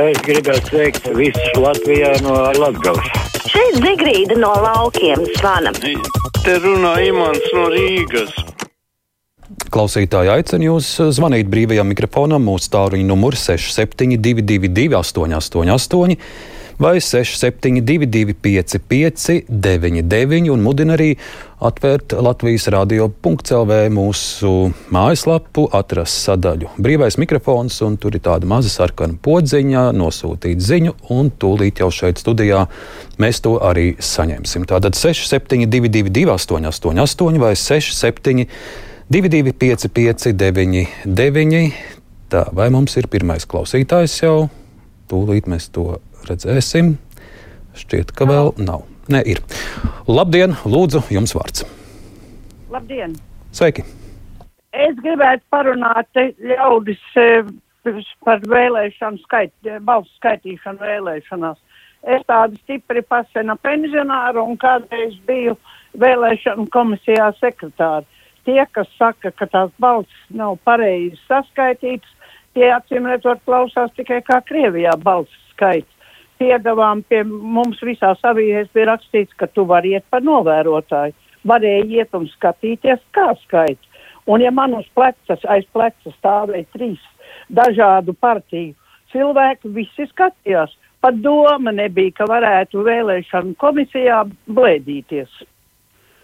Es gribētu sveikt visus Latvijā no Latgales. Šeit Zigrīda no laukiem zvana. Te runā Imants no Rīgas. Klausītāji aicina jūs zvanīt brīvajam mikrofonam. Mūsu tālruņa numurs 6722, 888, vai 6722, 559, un mudina arī atvērt Latvijas radio.clv mūsu mājaslapu, atrast sadaļu brīvais mikrofons, un tur ir tāda maza sarkana podziņa, nosūtīt ziņu, un tūlīt jau šeit studijā mēs to arī saņemsim. Tātad 6722, 888 vai 67. 225, 99. Tā, vai mums ir pirmais klausītājs jau? Tūlīt mēs to redzēsim. Šķiet, ka vēl nav. Nē, ir. Labdien, lūdzu, jums vārds. Labdien! Sveiki! Es gribētu parunāt ļaudis eh, par vēlēšanu skait, balsu skaitīšanu vēlēšanās. Es tādu stipri pasena pensionāru un kādreiz biju vēlēšanu komisijā sekretāri tie, kas saka, ka tās balss nav pareizi saskaitītas, tie acīm redzot klausās tikai kā Krievijā balss skaits. Piedavām pie mums visās avīzēs bija rakstīts, ka tu vari iet par novērotāju. Varēja iet un skatīties, kā skaits. Un ja man uz plecas, aiz plecas stāvēja trīs dažādu partiju cilvēki, visi skatījās. Pat doma nebija, ka varētu vēlēšanu komisijā blēdīties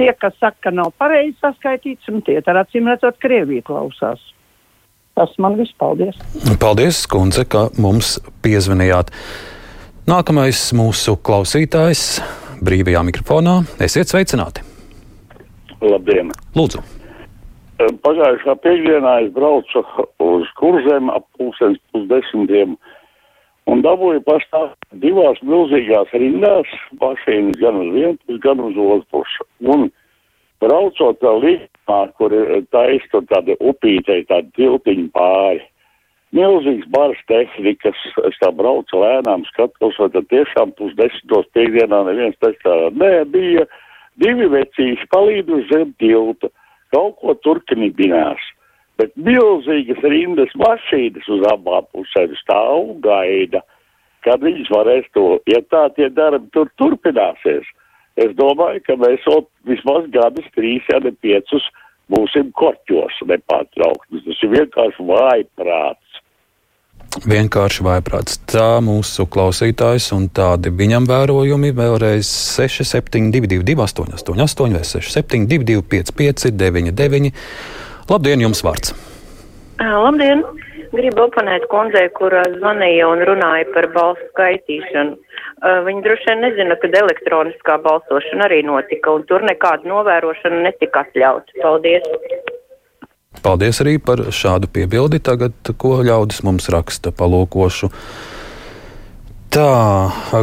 tie, kas saka, ka nav pareizi saskaitīts, un tie ar acīm redzot, Krievija klausās. Tas man viss paldies. Paldies, kundze, ka mums piezvanījāt. Nākamais mūsu klausītājs brīvajā mikrofonā. Esiet sveicināti! Labdien! Lūdzu! Pagājušā piekdienā es braucu uz kurzem ap pusdienas pusdesmitiem un dabūju pastāvēt divās milzīgās rindās, mašīnas gan uz vienu pusi, gan uz otru pusi. Un braucot līnijā, kur ir taista tāda upītei, tāda tiltiņa pāri, milzīgs bars tehnikas, es tā braucu lēnām, skatos, vai tad tiešām pusdesmitos piekdienā neviens testā. Nē, bija divi vecīši palīdus zem tilta, kaut ko turknibinās bet milzīgas rindas mašīnas uz abām pusēm stāv un gaida, kad viņas varēs to, ja tā tie darbi tur turpināsies. Es domāju, ka mēs vēl vismaz gadus, trīs, ja ne piecus būsim korķos nepārtraukti. Tas ir vienkārši vājprāts. Vienkārši vaiprāts. Tā mūsu klausītājs un tādi viņam vērojumi vēlreiz 6722, 888, vai 6722, 559, Labdien, jums vārds! Labdien! Gribu oponēt kundzei, kur zvanīja un runāja par balsu skaitīšanu. Viņi droši vien nezina, ka elektroniskā balsošana arī notika, un tur nekāda novērošana netika atļauta. Paldies! Paldies arī par šādu piebildi. Tagad, ko ļaudis mums raksta, palūkošu. Tā,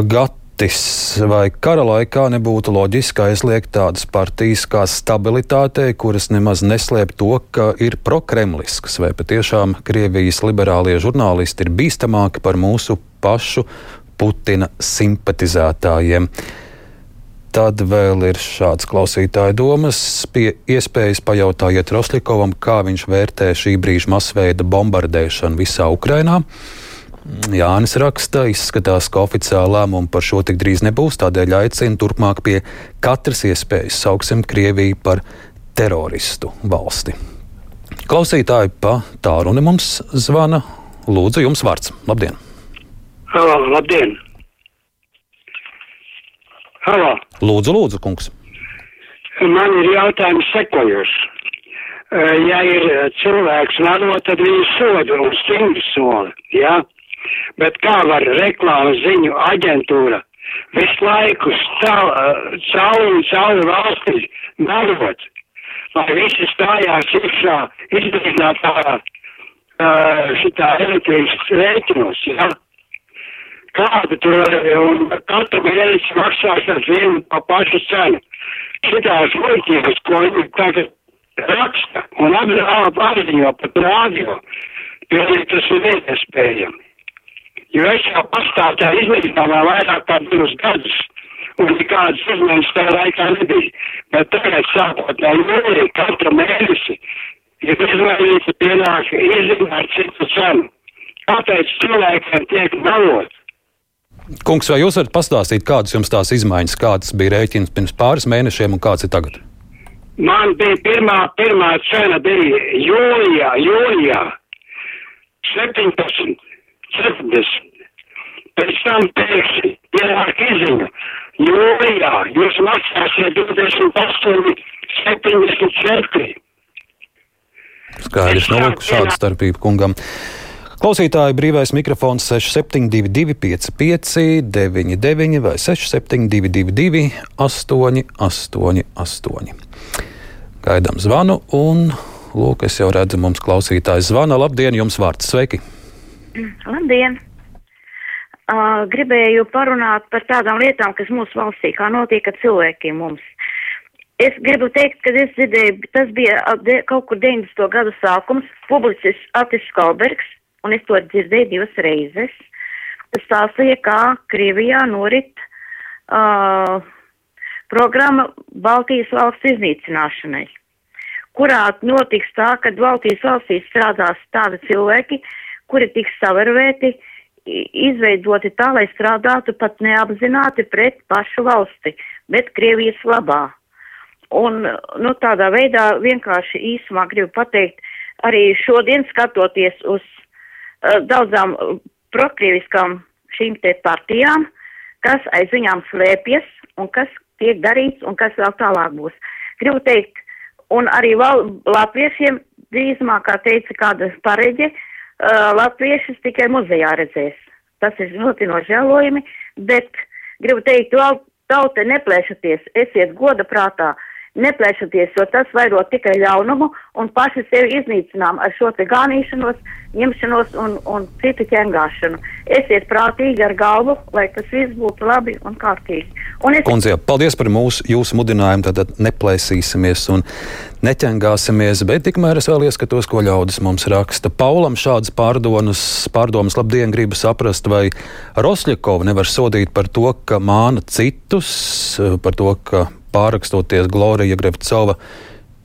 gat Tis vai kara laikā nebūtu loģiski aizliegt tādas partijas kā stabilitātei, kuras nemaz neslēp to, ka ir prokremlisks, vai patiešām Krievijas liberālie žurnālisti ir bīstamāki par mūsu pašu Putina simpatizētājiem. Tad vēl ir šāds klausītāja domas. Pie iespējas pajautājiet Roslikovam, kā viņš vērtē šī brīža masveida bombardēšanu visā Ukrainā. Jānis raksta, izskatās, ka oficiāla lēmuma par šo tik drīz nebūs, tādēļ aicina turpmāk pie katras iespējas sauksim Krieviju par teroristu valsti. Klausītāji pa tālruni mums zvana. Lūdzu, jums vārds. Labdien! Halo, labdien! Halo. Lūdzu, lūdzu, kungs! Man ir jautājums sekojošs. Ja ir cilvēks nano, tad viņu soda un stingri soda. Ja? Bet kā var reklāmas ziņu aģentūra visu laiku cauri un cauri valstī darot, lai visi stājās iekšā izdarītā šitā elektrības rēķinos, ja? Kāda tur un katru mēnesi maksās ar vienu pa pašu cenu. Šitās muļķības, ko viņi tagad raksta un apziņo pat rādio, pilnīgi tas ir neiespējami. Jo es jau pastāvu tā izmēģinājumā vairāk kā divus gadus, un nekādas izmaiņas tajā laikā nebija. Bet tagad sākot no jūlija katru mēnesi ir izmainīta pienāka iezīmē ar citu cenu. kāpēc cilvēkiem tiek melot? Kungs, vai jūs varat pastāstīt, kādas jums tās izmaiņas, kādas bija rēķins pirms pāris mēnešiem un kāds ir tagad? Man bija pirmā, pirmā cena bija jūlijā, jūlijā 17, 70. Pēc tam pēkšņi ienāk izziņa. Jūlijā jūs maksāsiet 28, 74. Skaidrs, nu, šāda starpība kungam. Klausītāji brīvais mikrofons 6722, 55, 99 vai 6722, 888. Gaidām zvanu, un lūk, es jau redzu, mums klausītājs zvana. Labdien, jums vārds sveiki! Labdien! Uh, gribēju parunāt par tādām lietām, kas mūsu valstī, kā notiek ar cilvēkiem mums. Es gribu teikt, ka es dzirdēju, tas bija de, kaut kur 90. gadu sākums, publicists Atis Skalbergs, un es to dzirdēju divas reizes. Tas stāstīja, kā Krievijā norit uh, programma Baltijas valsts iznīcināšanai, kurā notiks tā, ka Baltijas valstīs strādās tādi cilvēki, kuri tiks savarvēti, izveidoti tā, lai strādātu pat neapzināti pret pašu valsti, bet Krievijas labā. Un, nu, tādā veidā vienkārši īsumā gribu pateikt, arī šodien skatoties uz uh, daudzām prokrieviskām šīm te partijām, kas aiz viņām slēpjas un kas tiek darīts un kas vēl tālāk būs. Gribu teikt, un arī val, latviešiem drīzumā, kā teica kāda pareģe, uh, latviešus tikai muzejā redzēs. Tas ir ļoti nožēlojami, bet gribu teikt, vēl tauta neplēšaties, esiet goda prātā, neplēšaties, jo tas vairo tikai ļaunumu un paši sevi iznīcinām ar šo te ganīšanos, ņemšanos un, un citu ķengāšanu. Esiet prātīgi ar galvu, lai tas viss būtu labi un kārtīgi. Un es... Kundzei, paldies par mūsu, jūsu mudinājumu, tad neplēsīsimies un neķengāsimies, bet tikmēr es vēl ieskatos, ko ļaudis mums raksta. Paulam šādas pārdomas, pārdomas labdien gribu saprast, vai Rosļakovu nevar sodīt par to, ka māna citus, par to, ka pārakstoties Glorija Grevcova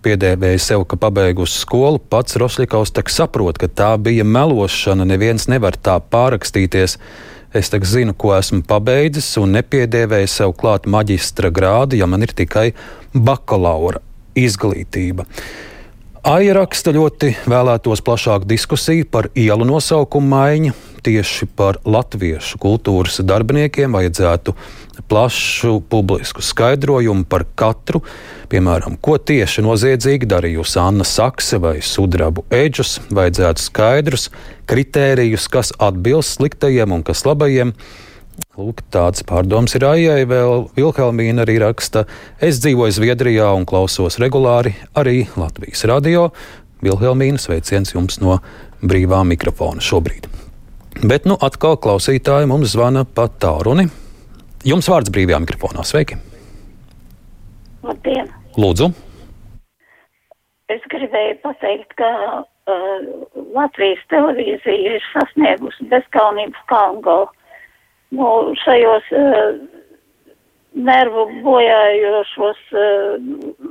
piedēvēja sev, ka pabeigusi skolu, pats Rosļikovs tak saprot, ka tā bija melošana, neviens nevar tā pārakstīties. Es tak zinu, ko esmu pabeidzis un nepiedēvēju sev klāt maģistra grādu, ja man ir tikai bakalaura izglītība. Aija raksta ļoti vēlētos plašāku diskusiju par ielu nosaukumu maiņu. Tieši par latviešu kultūras darbiniekiem vajadzētu plašu publisku skaidrojumu par katru, piemēram, ko tieši noziedzīgi darījusi Anna Sakse vai Sudrabu Eģus, vajadzētu skaidrus kritērijus, kas atbilst sliktajiem un kas labajiem. Lūk, tāds pārdoms ir Aijai. Vēl Vilhelmīna arī raksta, es dzīvoju Zviedrijā un klausos regulāri arī Latvijas radio. Vilhelmīna sveiciens jums no brīvā mikrofona šobrīd. Bet nu atkal klausītāji mums zvana pa tālruni. Jums vārds brīvajā mikrofonā. Sveiki! Labdien! Lūdzu! Es gribēju pateikt, ka uh, Latvijas televīzija ir sasniegusi bezkaunības kalngalu. Nu, šajos uh, nervu bojājošos uh,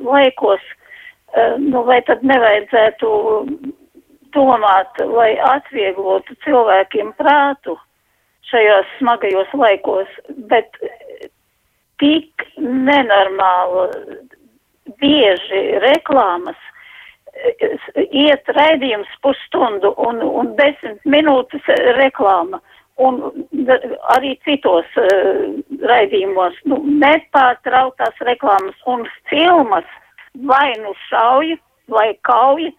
laikos, uh, nu, vai tad nevajadzētu domāt, lai atvieglotu cilvēkiem prātu, šajos smagajos laikos, bet tik nenormāli bieži reklāmas iet raidījums pusstundu un, un desmit minūtes reklāma. Un arī citos uh, raidījumos nu, nepārtrautās reklāmas un filmas vai nu šauja, vai kauja,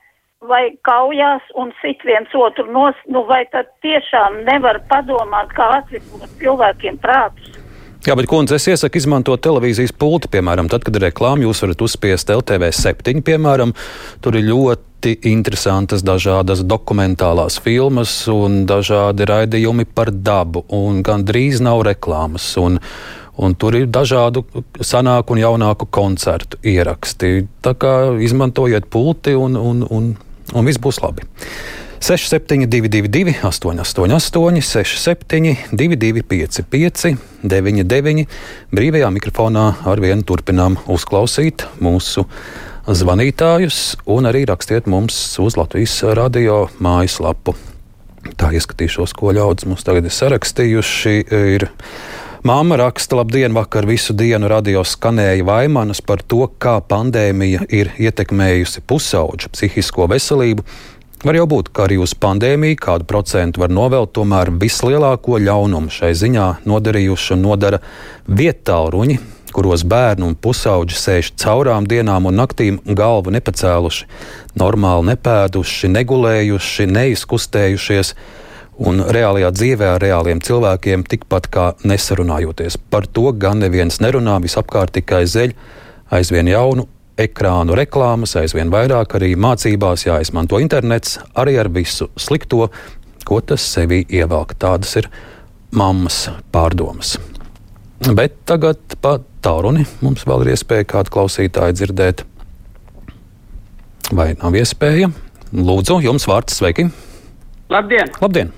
vai kaujās un sit viens otru nos, nu vai tad tiešām nevar padomāt, kā atvislot cilvēkiem prātus. Jā, bet, kundze, es iesaku izmantot televīzijas pulti, piemēram, tad, kad ir reklāma, jūs varat uzspiest LTV 7, piemēram, tur ir ļoti interesantas dažādas dokumentālās filmas un dažādi raidījumi par dabu, un gandrīz nav reklāmas. Un, Un tur ir dažādu senāku un jaunāku koncertu ieraksti. Tā kā izmantojiet pulti un, un, un un viss būs labi. 6722, 888, 672, 555, 99. Brīvajā mikrofonā ar vienu turpinām uzklausīt mūsu zvanītājus, un arī rakstiet mums uz Latvijas radio mājaslapu. Tā ieskatīšos, ko ļaudis mums tagad ir sarakstījuši. Ir Māma raksta, labdien, vakar visu dienu radio skanēja vaimanas par to, kā pandēmija ir ietekmējusi pusauģu psihisko veselību. Var jau būt, ka arī uz pandēmiju kādu procentu var novelt, tomēr vislielāko ļaunumu šai ziņā nodarījuši un nodara vietāluņi, kuros bērni un pusauģi sēž caurām dienām un naktīm, galvu nepacēluši, normāli nepēduši, negulējuši, neizkustējušies. Un reālajā dzīvē ar reāliem cilvēkiem tikpat kā nesarunājoties. Par to gan neviens nerunā, visapkārt tikai zeļ aizvien jaunu ekrānu reklāmas, aizvien vairāk arī mācībās jāizmanto internets, arī ar visu slikto, ko tas sevī ievelk. Tādas ir mammas pārdomas. Bet tagad pa tālruni mums vēl ir iespēja kādu klausītāju dzirdēt. Vai nav iespēja? Lūdzu, jums vārds sveiki! Labdien! Labdien.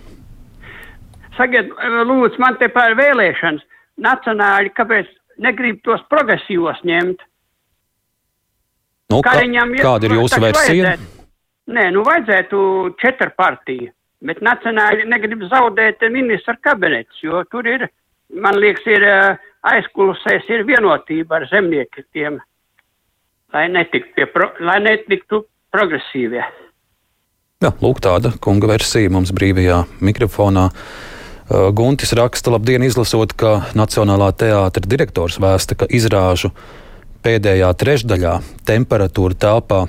Sakiet, lūdzu, man te par vēlēšanas nacionāļi, kāpēc negrib tos progresīvos ņemt? Nu, kā, kāda ir jūsu versija? Nē, nu vajadzētu četru partiju, bet nacionāļi negrib zaudēt ministra kabinetus, jo tur ir man liekas, ir aizkulisēs ir vienotība ar zemniekiem, lai netiktu, pro, lai netiktu progresīvie. Jā, lūk, tāda kunga versija mums brīvajā mikrofonā. Guntis raksta, labdien, izlasot, ka Nacionālā teātra direktors vēsta, ka izrāžu pēdējā trešdaļā temperatūra telpā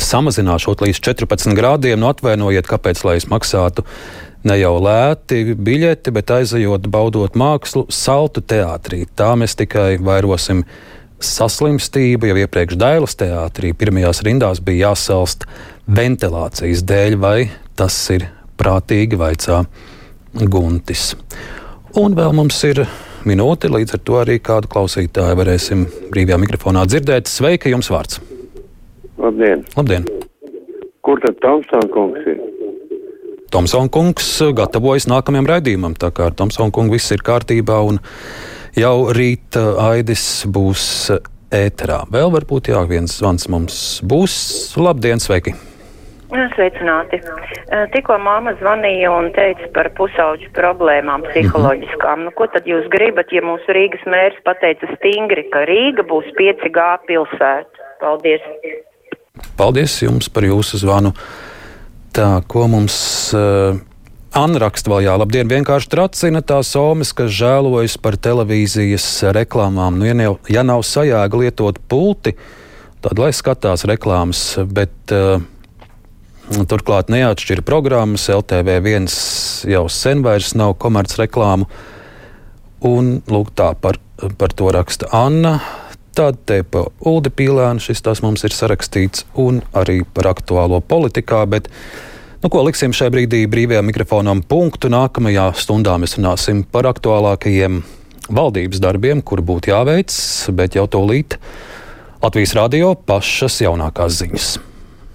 samazināšot līdz 14 grādiem. Nu, atvainojiet, kāpēc lai es maksātu ne jau lēti biļeti, bet aizejot, baudot mākslu, saltu teātrī. Tā mēs tikai vairosim saslimstību. Jau iepriekš Dailas teātrī pirmajās rindās bija jāsalst ventilācijas dēļ, vai tas ir prātīgi, vaicā Guntis. Un vēl mums ir minūte, līdz ar to arī kādu klausītāju varēsim brīvajā mikrofonā dzirdēt. Sveika, jums vārds! Labdien! Labdien. Kur tad Tomsons kungs ir? Tomsons kungs gatavojas nākamajam raidījumam. Tā kā ar Tomsonu kungu viss ir kārtībā un jau rīt Aidis būs ēterā. Vēl varbūt jā, viens zvans mums būs. Labdien, sveiki! Sveicināti. Tikko māma zvanīja un teica par pusauģu problēmām psiholoģiskām. Nu, ko tad jūs gribat, ja mūsu Rīgas mērs pateica stingri, ka Rīga būs 5G pilsēta? Paldies! Paldies jums par jūsu zvanu! Tā, ko mums uh, Anna raksta vēl, jā, labdien, vienkārši tracina tās omas, kas žēlojas par televīzijas reklāmām. Nu, ja, nav, ja nav sajēga lietot pulti, tad lai skatās reklāmas, bet uh, turklāt neatšķira programmas. LTV1 jau sen vairs nav komerc reklāmu. Un lūk, tā par, par to raksta Anna. Tad te pa Uldi Pīlēnu šis tas mums ir sarakstīts, un arī par aktuālo politikā. Bet, nu, ko liksim šai brīdī brīvajam mikrofonam punktu? Nākamajā stundā mēs runāsim par aktuālākajiem valdības darbiem, kur būtu jāveic, bet jau to līt Latvijas radio pašas jaunākās ziņas.